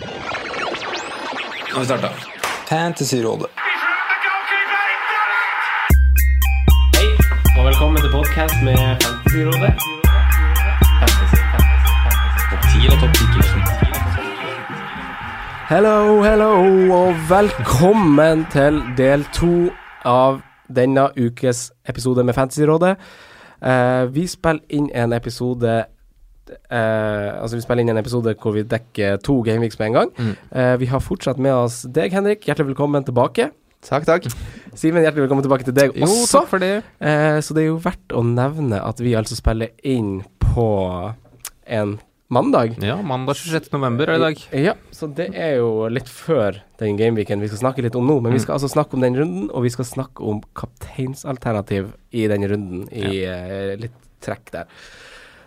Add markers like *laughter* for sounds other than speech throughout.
Nå har vi starta. Fantasyrådet. Hei, og velkommen til podcast med Fantasyrådet. Fantasy, fantasy, fantasy. Topp 10 eller topp 10 Hello, hello, og velkommen til del to av denne ukes episode med Fantasyrådet. Eh, vi spiller inn en episode eh, Altså, vi spiller inn en episode hvor vi dekker to gameweeks med en gang. Eh, vi har fortsatt med oss deg, Henrik. Hjertelig velkommen tilbake. Takk, takk. Simen, hjertelig velkommen tilbake til deg Jo, også. takk for det. Uh, så det er jo verdt å nevne at vi altså spiller inn på en mandag. Ja, mandag 26. november er det i dag. Ja, så det er jo litt før den gameweeken vi skal snakke litt om nå. Men vi skal altså snakke om den runden, og vi skal snakke om kapteinsalternativ i den runden, i eh, litt trekk der.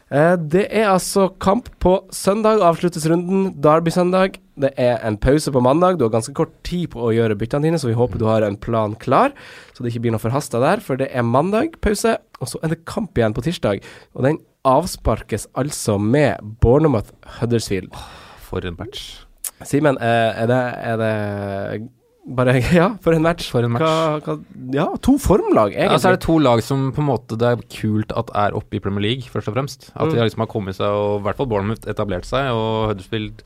Eh, det er altså kamp på søndag, avsluttes runden. Derby-søndag. Det er en pause på mandag. Du har ganske kort tid på å gjøre byttene dine, så vi håper du har en plan klar, så det ikke blir noe forhasta der. For det er mandag, pause, og så er det kamp igjen på tirsdag. Og den avsparkes altså med Bournemouth Huddersfield. For en match. Simen, eh, er det, er det bare *laughs* Ja, for en match. For en match. Hva, hva, ja, to formlag, egentlig. Ja, så er det to lag som på en måte det er kult at er oppe i Premier League, først og fremst. At de Mm. liksom har kommet seg, og i hvert fall Bournemouth etablert seg, og Huddersfield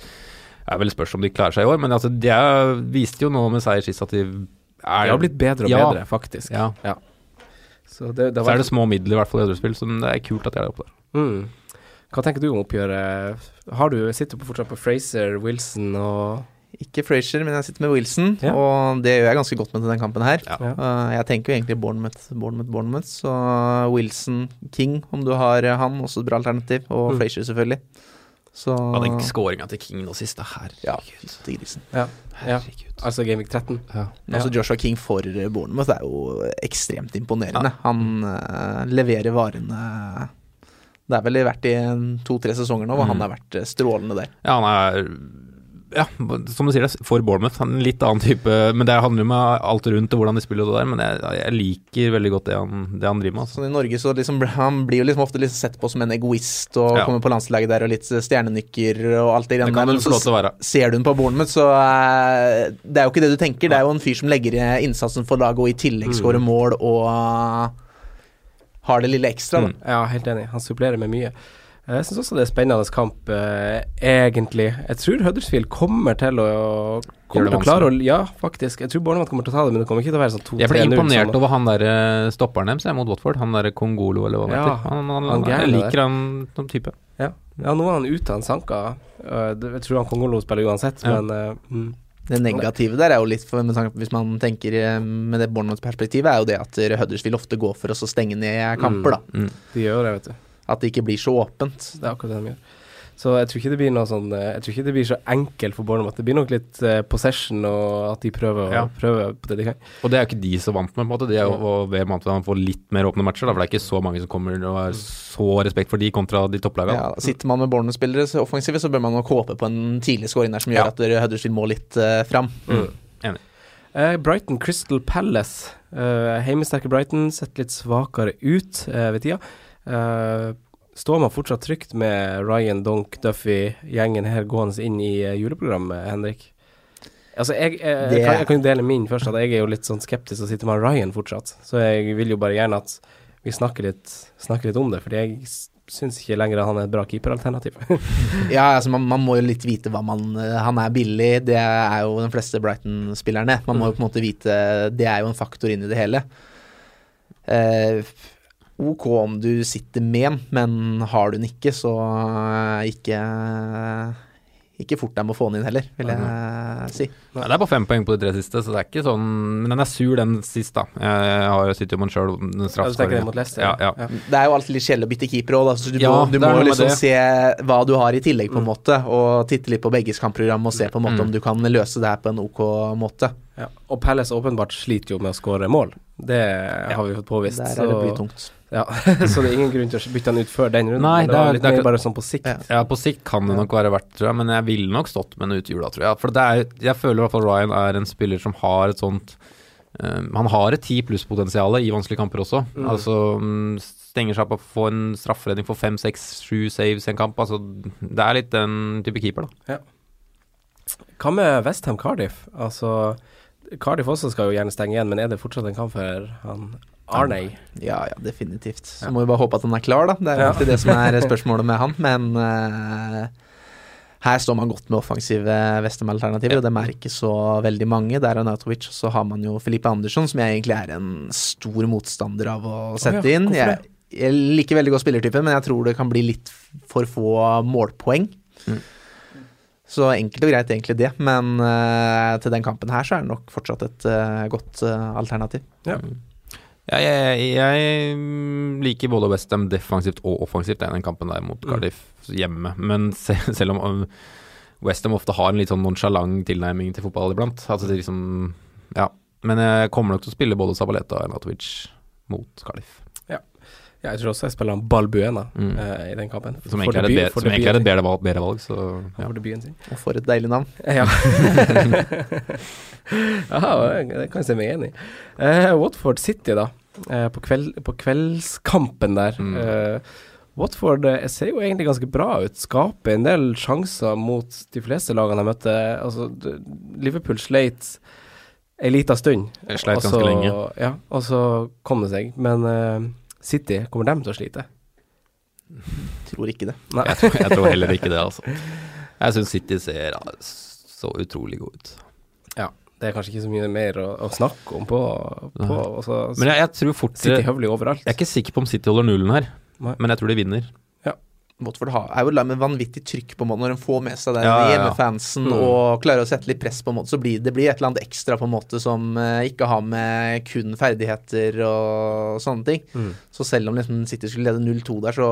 er vel spørs om de klarer seg i år, men altså, de er, viste jo nå med seier sist at de er De har blitt bedre og Ja. bedre, faktisk. Ja. Så det, det Så er det små midler, i hvert fall i Huddersfield, så det er kult at de er oppe der. mm. Hva tenker du om oppgjøret? Har du, sitter du fortsatt på Fraser, Wilson og Ikke Frazier, men jeg sitter med Wilson, Ja. og det gjør jeg ganske godt med til den kampen her. Ja. Uh, jeg tenker jo egentlig Bournemouth, Bournemouth, Bournemouth, så Wilson, King, om du har han, også et bra alternativ, og Mm. Frazier selvfølgelig. Så Ja, den skåringa til King nå sist, herregud. Ja, Herregud. til grisen. Ja. ja. Altså Gameweek 13? Ja. Også Joshua King for Bournemouth er jo ekstremt imponerende. Han uh, leverer varene Det er vel vært i en to-tre sesonger nå hvor Mm. han har vært eh, strålende der. Ja, han er ja, som du sier, det, for Bournemouth. Han er en litt annen type Men det handler jo om alt rundt og hvordan de spiller og det der, men jeg, jeg liker veldig godt det han, det han driver med. Altså. Sånn I Norge så liksom, han blir jo liksom ofte liksom sett på som en egoist og Ja. kommer på landslaget der og litt stjernenykker og alt det greiene der. Men så til å være. ser du ham på Bournemouth, så uh, Det er jo ikke det du tenker. Det er jo en fyr som legger i innsatsen for laget og i tillegg skårer mål og uh, har det lille ekstra, da. Mm. Ja, helt enig. Han supplerer med mye. Jeg syns også det er spennende kamp, eh, egentlig. Jeg tror Huddersfield kommer til å Kommer det til å klare å Ja, faktisk. Jeg tror Bournemouth kommer til å ta det, men det kommer ikke til å være sånn 2-3-0. Jeg ble imponert sånn. over han der eh, stopperen deres jeg, mot Watford. Han derre Kongolo, eller hva Ja, heter. Han, han, jeg liker han som type. Ja. ja, nå er han ute, han sanka. Eh, jeg tror han Kongolo spiller uansett, Ja. men eh, mm. Det negative der er jo litt for, Hvis man tenker eh, med det Bournemouth-perspektivet, er jo det at Huddersfield ofte går for oss å stenge ned kamper, da. Mm. de gjør det, vet du. At det ikke blir så åpent. Det er akkurat det de gjør. Så jeg tror ikke det blir noe sånn eh, Jeg tror ikke det blir så enkelt for Bournemouth. Det blir nok litt eh, possession, og at de prøver, å- Ja. prøver på det de kan. Og det er jo ikke de så vant med, på en måte. De er jo ved vant med at få får litt mer åpne matcher, da, for det er ikke så mange som kommer og har så respekt for de kontra de topplagene. Ja, sitter man med Bournemouth-spillere så offensive, så bør man nok håpe på en tidlig scoring der som Ja. gjør at Huddersfield må litt eh, fram. Mm. Eh, Brighton Crystal Palace. Uh, Heimesterke Brighton setter litt svakere ut uh, ved tida. Eh, står man fortsatt trygt med Ryan, Donk, Duffy, gjengen her gående inn i eh, juleprogrammet, Henrik? Altså, jeg, eh, Det- jeg, kan, jeg kan jo dele min først, at jeg er jo litt sånn skeptisk og sitter med Ryan fortsatt. Så jeg vil jo bare gjerne at vi snakker litt, snakker litt om det, fordi jeg syns ikke lenger han er et bra keeperalternativ. *laughs* Ja, altså man, man må jo litt vite hva man Han er billig, det er jo de fleste Brighton-spillerne. Man må jo på en måte vite Det er jo en faktor inn i det hele. Eh, ok om du sitter med den, men har du den ikke, så eh, ikke ikke fort deg med å få den inn heller, vil jeg si. Nei, det er bare fem poeng på de tre siste, så det er ikke sånn Men den er sur, den sist, da. Jeg, har jo sittet med den sjøl, Ja? Ja, ja. Det er jo alltid litt kjedelig å bytte keeper òg, så du Ja, må, du må liksom det. se hva du har i tillegg, på en måte, og titte litt på begges kampprogram og se på en måte Mm. om du kan løse det her på en ok måte. Ja. Og Palace åpenbart sliter jo med å skåre mål. Det har vi fått påvist. Der er det blytungt. Ja, *laughs* så det er ingen grunn til å bytte han ut før den runden. Nei, det er- det er bare sånn på sikt. Ja. Ja, på sikt kan det nok være verdt, tror jeg, men jeg ville nok stått med den ut jula, tror jeg. For det er, jeg føler i hvert fall Ryan er en spiller som har et sånt um, Han har et ti pluss-potensial i vanskelige kamper også. Mm. Altså mm, stenger seg opp og får en strafferedning for fem, seks, sju saves i en kamp. Altså, det er litt den type keeper, da. Hva med Westham Cardiff? Altså, Cardiff også skal jo gjerne stenge igjen, men er det fortsatt en kamp for han Arney? Ja, ja, definitivt. Så Ja. må vi bare håpe at han er klar, da. Det er jo alltid det som er *laughs* spørsmålet med han. Men uh, her står man godt med offensive Westham-alternativer, og dem er ikke så veldig mange. Der er Nautovic, og så har man jo Filipe Andersson, som jeg egentlig er en stor motstander av å sette ja, inn. Jeg, jeg liker veldig godt spillertypen, men jeg tror det kan bli litt for få målpoeng. Mm. Så enkelt og greit egentlig det, men uh, til den kampen her så er det nok fortsatt et uh, godt alternativ. Ja. Ja, jeg, jeg liker både Westham defensivt og offensivt i den kampen der mot Mm. Cardiff hjemme. Men *laughs* se, selv om Westham ofte har en litt sånn nonsjalant tilnærming til fotball iblant altså det liksom, Ja. Men jeg kommer nok til å spille både Sabaleta og Arnatovic mot Cardiff. Ja, jeg tror også jeg spiller han Balbuena Mm. uh, i den kampen. Som For egentlig er et, debut- bedre, egentlig er et bedre valg, bedre valg så ja. For debuten sin. Og for et deilig navn. *laughs* Ja. *laughs* Aha, det kan jeg se meg enig i. Uh, Watford City, da. Eh, på, kveld, på kveldskampen der. Mm. Eh, Watford jeg ser jo egentlig ganske bra ut. Skaper en del sjanser mot de fleste lagene jeg møtte. Altså, Liverpool sleit ei lita stund. Jeg sleit ganske lenge. Ja, og så kom det seg. Men eh, City, kommer dem til å slite? Tror ikke det. Nei. Jeg tror, jeg tror heller ikke det, altså. Jeg syns City ser så utrolig god ut. Det er kanskje ikke så mye mer å, å snakke om på, på så, så Men jeg, jeg tror fort City Jeg høvler overalt. er ikke sikker på om City holder nullen her, Nei. men jeg tror de vinner. Watford har, er jo la med vanvittig trykk på en måte når de får med seg den Ja, ja, ja. hjemmefansen Mm. og klarer å sette litt press på en måte, så blir det blir et eller annet ekstra på en måte som eh, ikke har med kun ferdigheter og sånne ting. Mm. Så selv om liksom City skulle lede 0-2 der, så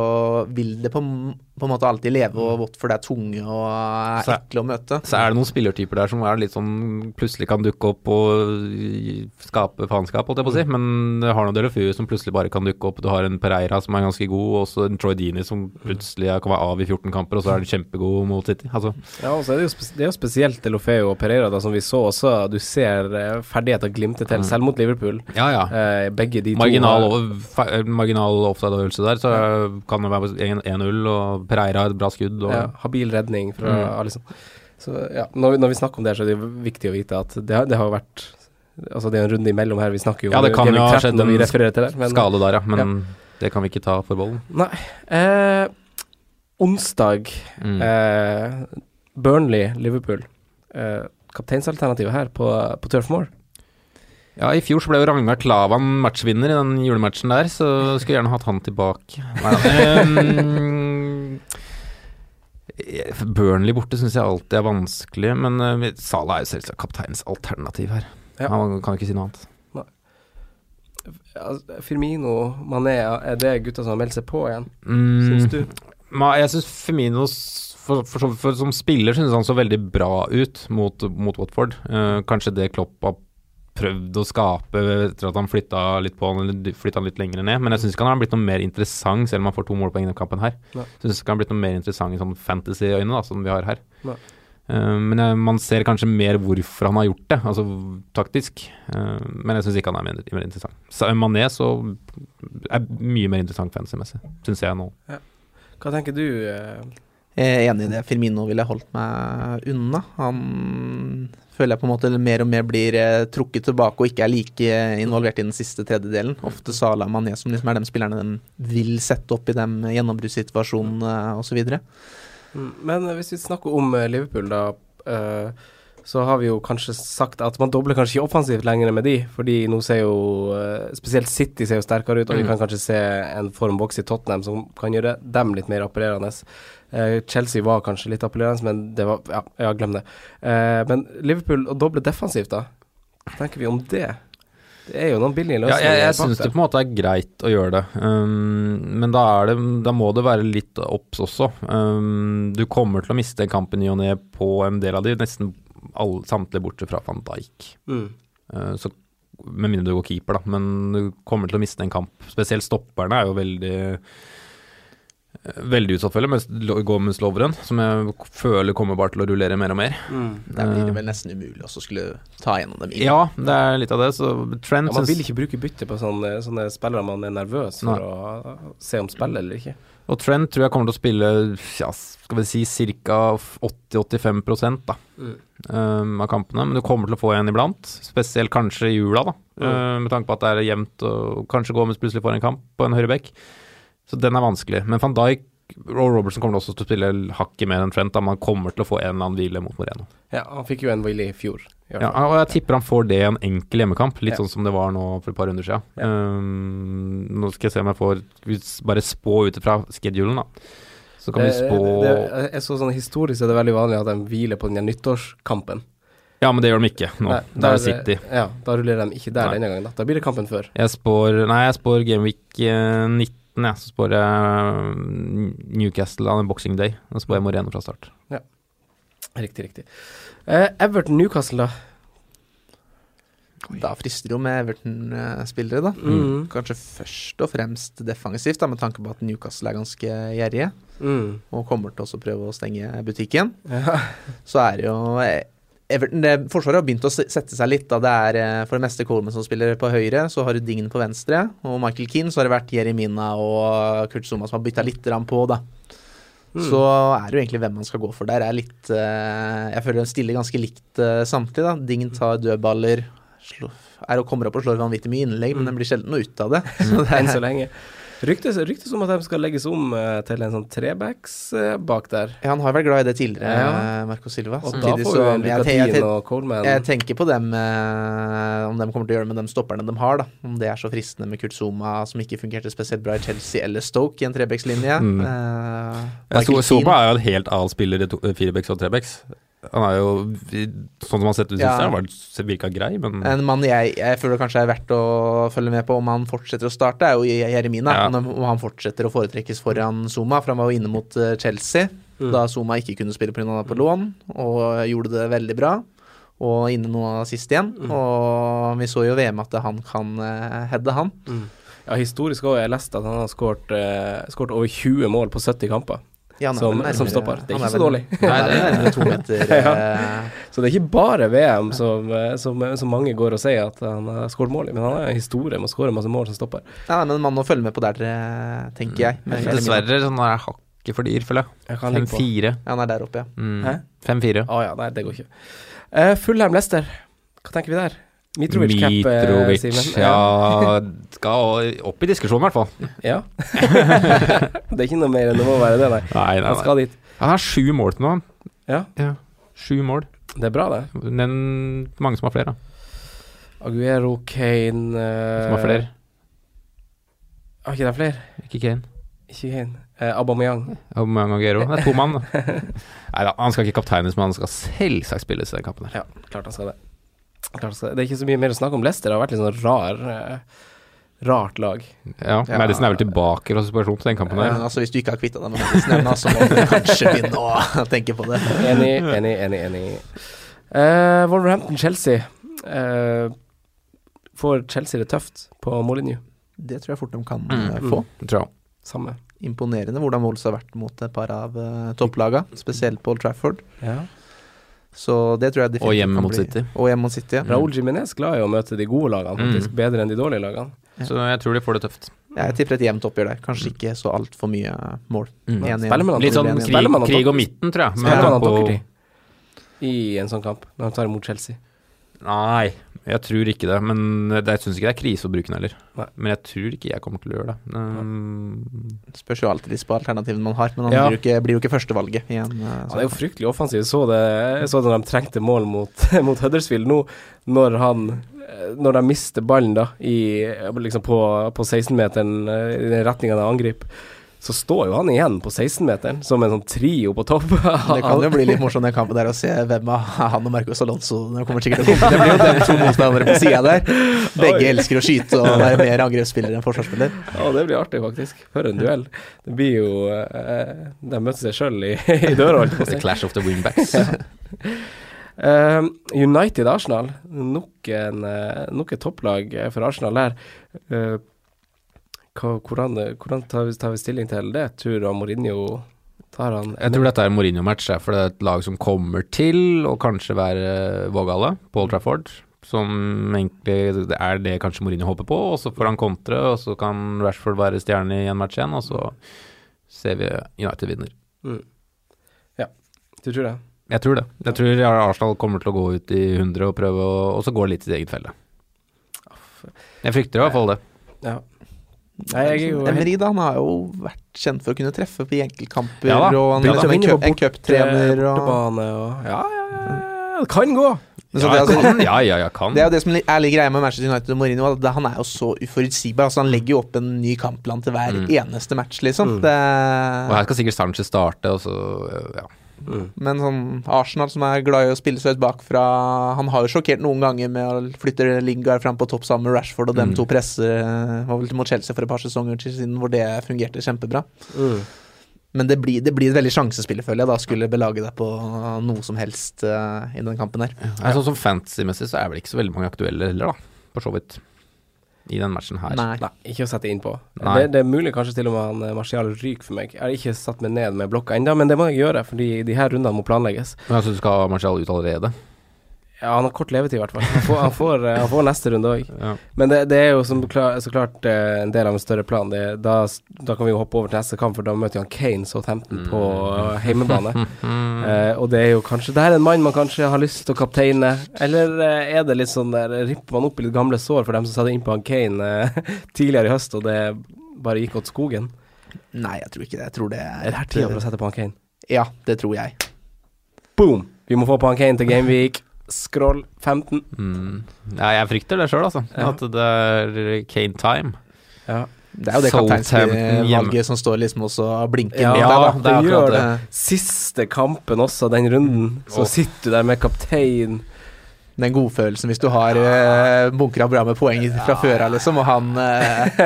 vil det på, på en måte alltid leve, og Watford er tunge og er ekle å møte. Så er det noen spillertyper der som er litt sånn plutselig kan dukke opp og skape faenskap, holdt jeg på å si. Men du har noen Delefeu som plutselig bare kan dukke opp. Du har en Pereira som er ganske god, og også en Troy Dini som plutselig kan være av i 14 kamper, og så er han kjempegod mot City. Altså, Ja, og så er det, jo det er jo spesielt Delofeo og Pereira, da, som vi så også. Du ser eh, ferdigheter glimte til, Mm. selv mot Liverpool. ja ja. Eh, begge de Marginal, to over- fe- marginal offside-øvelse der, så kan det være 1-0, og Pereira et bra skudd. Og, ja, Habil redning fra Mm. Alison. Så ja, når, når vi snakker om det, så er det viktig å vite at det, har- det har vært Altså, det er en runde imellom her. Vi snakker jo Ja, det kan jo ha skjedd en til det. Skade der, ja. Men det kan vi ikke ta for bollen. Nei. Eh, onsdag Mm. Eh, Burnley, Liverpool. Eh, kapteinsalternativet her på, på Turf Moor. Ja, i fjor så ble jo Ragnar Klavan matchvinner i den julematchen der, så skulle jeg gjerne hatt han tilbake. Ehm, *laughs* Burnley borte syns jeg alltid er vanskelig, men uh, Salah er jo selvsagt kapteinens alternativ her. Ja. Han kan ikke si noe annet. Altså, Firmino, Mané, er det gutta som har meldt seg på igjen, Mm, syns du? Jeg syns Femino for, for, for, som spiller synes han så veldig bra ut mot, mot Watford. Eh, kanskje det Klopp har prøvd å skape etter at han flytta litt på han, flytta han litt lenger ned. Men jeg syns ikke han har blitt noe mer interessant, selv om han får to målpoeng i denne kampen her. Jeg Syns ikke han har blitt noe mer interessant i sånn fantasy-øyne, som vi har her. Nei. Eh, men man ser kanskje mer hvorfor han har gjort det, altså taktisk. Eh, men jeg syns ikke han er mer, interessant. Mané så er mye mer interessant fantasy-messig, syns jeg nå. Hva tenker du? eh, Jeg er enig i det. Firmino ville jeg holdt meg unna. Han føler jeg på en måte mer og mer blir eh, trukket tilbake og ikke er like eh, involvert i den siste tredjedelen. Ofte Salah og Mané som liksom er de spillerne de vil sette opp i de gjennombruddssituasjonene osv. Mm, Men eh, hvis vi snakker om eh, Liverpool, da, eh, så har vi jo kanskje sagt at man dobler kanskje ikke offensivt lenger med de, fordi nå ser jo eh, Spesielt City ser jo sterkere ut, og vi Mm. kan kanskje se en formboks i Tottenham som kan gjøre dem litt mer appellerende. Eh, Chelsea var kanskje litt appellerende, men det var Ja, ja glem det. Eh, men Liverpool å doble defensivt, da? Hva tenker vi om det? Det er jo noen billige Ja, jeg, jeg syns det på en måte er greit å gjøre det, um, men da, er det, da må det være litt obs også. Um, du kommer til å miste kampen i og ned på en del av de, nesten alle, samtlige bortsett fra van Dijk. Mm. Uh, så, med mindre du går keeper, da, men du kommer til å miste en kamp. Spesielt stopperne er jo veldig Veldig utsatt, jeg, mens Lo- Gomez Lovren, som jeg føler kommer bare til å rullere mer og mer. Mm. Der blir det vel nesten umulig å skulle ta gjennom dem. inn. Ja, det er litt av det. Så Trent Ja, man vil ikke bruke bytte på sånne, sånne spillere man er nervøs for Nei. å se om spiller eller ikke. Og Trent tror jeg kommer til å spille ja, skal vi si ca. 80-85 da. Mm. um, av kampene, men du kommer til å få en iblant. Spesielt kanskje i jula, da. Uh, med tanke på at det er jevnt og kanskje Gomez plutselig får en kamp på en høyrebekk. Så den er vanskelig. Men van Dijk og Robertson kommer også til å spille hakket mer enn Trent. Da man kommer til å få en eller annen hvile mot Moreno. Ja, han fikk jo en hvile i fjor. Ja, og jeg tipper han får det i en enkel hjemmekamp, litt ja. sånn som det var nå for et par runder siden. Ja. Um, nå skal jeg se om jeg får bare spå ut ifra schedulen, da. Så kan det, vi spå det, det, jeg så sånn Historisk er det veldig vanlig at de hviler på den nyttårskampen. Ja, men det gjør de ikke nå. Nei, der, er City. Ja, da ruller de ikke der nei. denne gangen. Da. da blir det kampen før. Jeg spår Nei, jeg spår Gameweek 19 eh, 13, ja, så spår jeg eh, Newcastle av Boxing Day. Da spår jeg Moreno fra start. Ja. Riktig, riktig. Eh, uh, Everton-Newcastle, da? Oi. Da frister det jo med Everton-spillere, da. Mm. mm. Kanskje først og fremst defensivt, da, med tanke på at Newcastle er ganske gjerrige. Mm. Og kommer til å prøve å stenge butikken. Ja. Så er det jo eh, Everton, det, Forsvaret har begynt å sette seg litt. da Det er eh, for det meste Coleman som spiller på høyre, så har du Dign på venstre. Og Michael Keane, så har det vært Jeremina og Kurt Zuma som har bytta litt på, da. Mm. Så er det jo egentlig hvem man skal gå for der. Er litt eh, Jeg føler den stiller ganske likt eh, samtlig, da. Dign tar dødballer. slår, er og kommer opp og slår vanvittig mye innlegg, men den blir sjelden noe ut av det. Så *laughs* det Enn så er, lenge. Ryktes, ryktes om at de skal legges om eh, til en sånn trebacks eh, bak der. ja, han har vært glad i det tidligere, Ja. eh, Marco Silva. Og da får så- vi en jeg te- jeg Lukatin og Coleman. Jeg tenker på dem eh, om de kommer til å gjøre det med de stopperne de har. da Om det er så fristende med Kurt Zuma, som ikke fungerte spesielt bra i Chelsea, eller Stoke i en trebekslinje. Mm. Eh, Keane- er jo en helt annen spiller i firebacks og trebacks. Han er jo Sånn som han har sett ut, Ja. jeg virka grei, men En mann jeg, jeg føler kanskje er verdt å følge med på om han fortsetter å starte, er jo Jeremina. Ja. Om, om han fortsetter å foretrekkes foran Zuma, for han var jo inne mot eh, Chelsea. Mm. Da Zuma ikke kunne spille pga. han var på lån, og gjorde det veldig bra. Og inne nå sist igjen. Mm. Og vi så jo VM at han kan uh, heade, han. Mm. Ja, historisk òg. Jeg leste at han har skåret eh, over 20 mål på 70 kamper. Ja, han er Som- nærmere- som stopper. Det er ikke så dårlig. Er nærmere to meter. *laughs* Ja. eh, Så det er ikke bare VM som, eh, som, som mange går og sier at han har skåret mål i, men han har en historie med å skåre masse mål som stopper. Ja, men man må følge med på der, eh, tenker jeg. Med dessverre sånn er hakket for dyr, føler jeg. Jeg kan ligge på. 5-4. Ja, han er der oppe, ja. Mm. 5-4. Å ja, nei, det går ikke. Uh, Fullheim Lester, hva tenker vi der? Mitrovic cap, eh, Mitrovic, Simen. ja Skal opp i diskusjonen, i hvert fall. Ja. *laughs* det er ikke noe mer enn det må være det, nei. Nei, nei, Han skal dit. Han har sju mål til nå, han. Ja, Sju mål. det er bra, det. Nevn mange som har flere, da. Aguero, Kane uh... Som har flere. Har ikke de flere? Ikke Kane. Ikke Kane. Eh, Aubameyang. Aubameyang og Aguero. Det er to mann, da. *laughs* Nei da, han skal ikke kapteines, men han skal selvsagt spilles i den kampen her. Ja, klart han skal det. Det. Det er ikke så mye mer å snakke om. Leicester har vært litt sånn rar eh, Rart lag. Ja, Ja. Madison er vel tilbake i situasjonen til den kampen der. der. altså, hvis du ikke har kvitta deg med Madison ennå, så må du kanskje begynne å *laughs* tenke på det. Enig, enig, enig. enig. Uh, Wolverhampton-Chelsea. Uh, får Chelsea det tøft på Molyneux? Det tror jeg fort de kan Mm, få. mm. Tror jeg. Samme. Imponerende hvordan Wolves har vært mot et par av uh, topplaga, spesielt Paul Trafford. Ja. Så det tror jeg definitivt Og kan mot bli- City. Og hjemme mot City, ja. Raúl Jiménez glad i å møte de gode lagene, faktisk. Mm. Bedre enn de dårlige lagene. Så jeg tror de får det tøft. Jeg tipper et jevnt oppgjør der. Kanskje ikke så altfor mye mål. Mm. Man Litt sånn krig, krig og midten, tror jeg. Spiller man på- i en sånn kamp, når de tar imot Chelsea? Nei, jeg tror ikke det. Men det, jeg syns ikke det er krise å bruke den heller. Nei. Men jeg tror ikke jeg kommer til å gjøre det. Um, Spørs jo alltid på alternativene man har, men han Ja. blir, jo ikke, blir jo ikke førstevalget igjen. en ja, det er jo fryktelig offensivt Så det, jeg så det de trengte mål mot, *laughs* mot Huddersfield nå, når han eh, Når de mister ballen da i, liksom på, på 16-meteren eh, i den retninga de angriper, så står jo han igjen på 16-meteren som en sånn trio på topp. *laughs* Det kan jo bli litt *laughs* morsomt den kampen der å se hvem av han og Marcos Alonso det kommer sikkert til *laughs* å komme. Det blir jo dem to motstandere på sida der. Begge Oi. elsker å skyte og være mer angrepsspiller enn forsvarsspiller. Ja, det blir artig, faktisk. For en duell. Det blir jo eh, De møter seg sjøl i, i døra, holdt jeg på å the si. clash of the wingbacks. Uh, United-Arsenal. Nok, en, eh, nok et topplag for Arsenal der. Eh, hva, hvordan hvordan tar, vi, tar vi stilling til det? Tror du Mourinho tar han Jeg tror dette er Mourinho-match, for det er et lag som kommer til å kanskje være vågale. Paul Trafford. Som egentlig det er det kanskje Mourinho håper på, og så får han kontre, og så kan Rashford være stjerne i en match igjen, og så ser vi United vinner. mm. Ja, du tror det? Jeg tror det. Jeg tror Arsenal kommer til å gå ut i 100 og prøve, å, og så går det litt i sitt eget felle. Jeg frykter i hvert fall det. Ja. Nei, jeg er Emery da, han har jo vært kjent for å kunne treffe på enkeltkamper, Ja og han er liksom en, en cuptrener og og Ja, ja, ja. Det kan gå. Ja, det, altså, kan, ja, ja, ja, kan. det er jo det som er litt greia med Manchester United og Mourinho, at han er jo så uforutsigbar. Altså Han legger jo opp en ny kampplan til hver Mm. eneste match, liksom. Mm. Det, Og her skal sikkert Sanchez starte, og så ja. Mm. men sånn Arsenal som er glad i å spille seg ut bakfra Han har jo sjokkert noen ganger med å flytte Lingard fram på topp sammen med Rashford, og dem Mm. to presser Var vel mot Chelsea for et par sesonger siden hvor det fungerte kjempebra. Mm. Men det blir, det blir et veldig sjansespill, føler jeg, da skulle belage deg på noe som helst uh, i den kampen her. Ja. Sånn som fantasy-messig så er vel ikke så veldig mange aktuelle heller, da. For så vidt. I den matchen her. Nei. Nei, ikke å sette inn på. Det, det er mulig kanskje til og med han eh, Martial ryker for meg. Jeg har ikke satt meg ned med blokka ennå, men det må jeg gjøre, fordi de her rundene må planlegges. Men altså, du skal ha Martial ut allerede? Ja, han har kort levetid, i hvert fall. Han får, han får, eh, han får neste runde òg. Ja. Men det, det er jo som klar, så klart eh, en del av en større plan. Det, da, da kan vi jo hoppe over til neste kamp, for da møter han Kane Southampton på heimebane. hjemmebane. *laughs* Eh, og det er jo kanskje Det her er en mann man kanskje har lyst til å kapteine. Eller eh, er det litt sånn der Ripper man opp i litt gamle sår for dem som satte inn på han Kane eh, *laughs* tidligere i høst, og det bare gikk åt skogen? Nei, jeg tror ikke det. Jeg tror det Er det her tida for å sette på han Kane? Ja, det tror jeg. Boom! Vi må få på han Kane til Gameweek. Scroll 15. Mm. Ja, jeg frykter det sjøl, altså. Ja. At det er Kane time. Ja. Det er jo det kapteinsvalget som står liksom også og blinker Ja, deg, da. det er gjør akkurat det. det. Siste kampen også, den runden. Så oh. sitter du der med kaptein. Den godfølelsen hvis du har uh, bunkra bra med poeng fra før av, liksom, og han eh,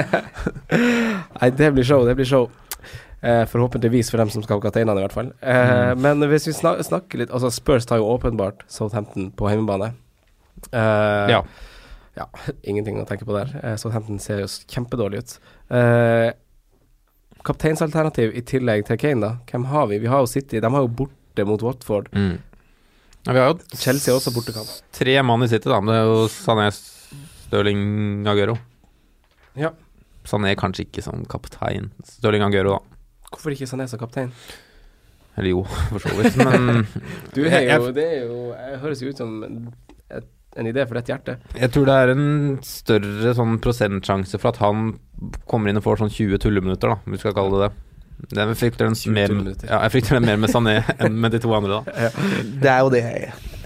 *laughs* Nei, det blir show, det blir show. Eh, forhåpentligvis for dem som skal ha kateinene i hvert fall. Eh, Men hvis vi snak snakker litt Altså, Spurs tar jo åpenbart Southampton på hjemmebane. Eh, Ja. ja. *laughs* Ingenting å tenke på der. Eh, Southampton ser jo kjempedårlig ut. Eh, kapteinsalternativ i tillegg til Kane, da. Hvem har vi? Vi har jo City. De har jo borte mot Watford. Mm. Ja, vi har jo Chelsea også bortekamp. tre mann i City, da. Men det er jo Sané, Stirling, Aguero. Ja. Sané kanskje ikke som kaptein. Stirling Aguero, da. Hvorfor ikke Sané som kaptein? Eller jo, for så vidt. Men *laughs* Du er jo, det er jo Jeg høres jo ut som et, en idé for ditt hjerte. jeg tror det er en større sånn prosentsjanse for at han kommer inn og får sånn 20 tulleminutter, da, om vi skal kalle det det. Det jeg frykter den mer, ja, jeg frykter den mer med Sané enn med de to andre, da. Det er jo det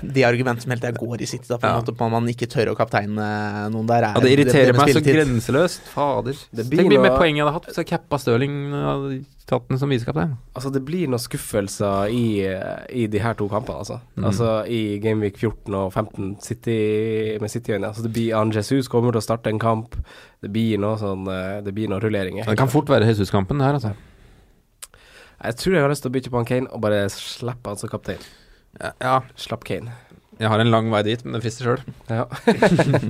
de argumentene som helt der går i City, da, på en måte på at man ikke tør å kapteine noen der. Er Ja, det irriterer med meg så grenseløst. Fader. Det blir Tenk hvor mye poeng jeg hadde hatt hvis jeg cappa Stirling og tatt den som visekaptein. Altså, det blir noen skuffelser i, i de her to kampene, altså. Mm. Altså i Gameweek 14 og 15 City, med City-øyne. Altså, det blir An Jesus kommer til å starte en kamp. Det blir noe sånn eh, Det blir noen rulleringer. Det kan fort være Jesus-kampen, det her, altså. Jeg tror jeg har lyst til å bytte på han Kane og bare slippe han som kaptein. Ja, ja, Slapp Kane. jeg har en lang vei dit, men det frister sjøl. Ja.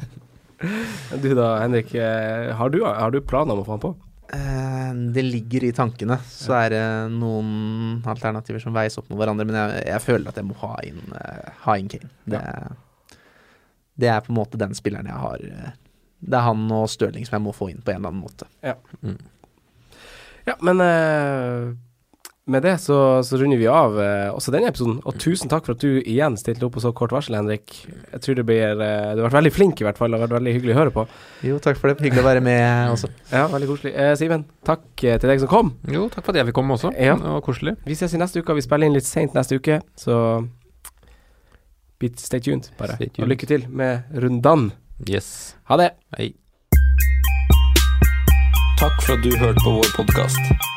*laughs* du da, Henrik. eh, Har du, har du planer om å få han på? Eh, det ligger i tankene. Så er det noen alternativer som veies opp mot hverandre, men jeg, jeg føler at jeg må ha inn, eh, ha inn Kane. Det, det er på en måte den spilleren jeg har Det er han og Stirling som jeg må få inn på en eller annen måte. Ja, men eh, med det så, så runder vi av eh, også denne episoden. Og tusen takk for at du igjen stilte opp på så kort varsel, Henrik. Jeg tror det blir eh, Du har vært veldig flink, i hvert fall. Det har vært veldig hyggelig å høre på. Jo, takk for det. Hyggelig å være med også. Ja, veldig koselig. Eh, Simen, takk eh, til deg som kom. Jo, takk for at jeg fikk komme også. Ja. Det var koselig. Vi ses i neste uke. Vi spiller inn litt seint neste uke, så stay tuned, bare. Stay tuned. Og lykke til med rundene. Yes. Ha det. Hei. Takk for at du hørte på vår podkast.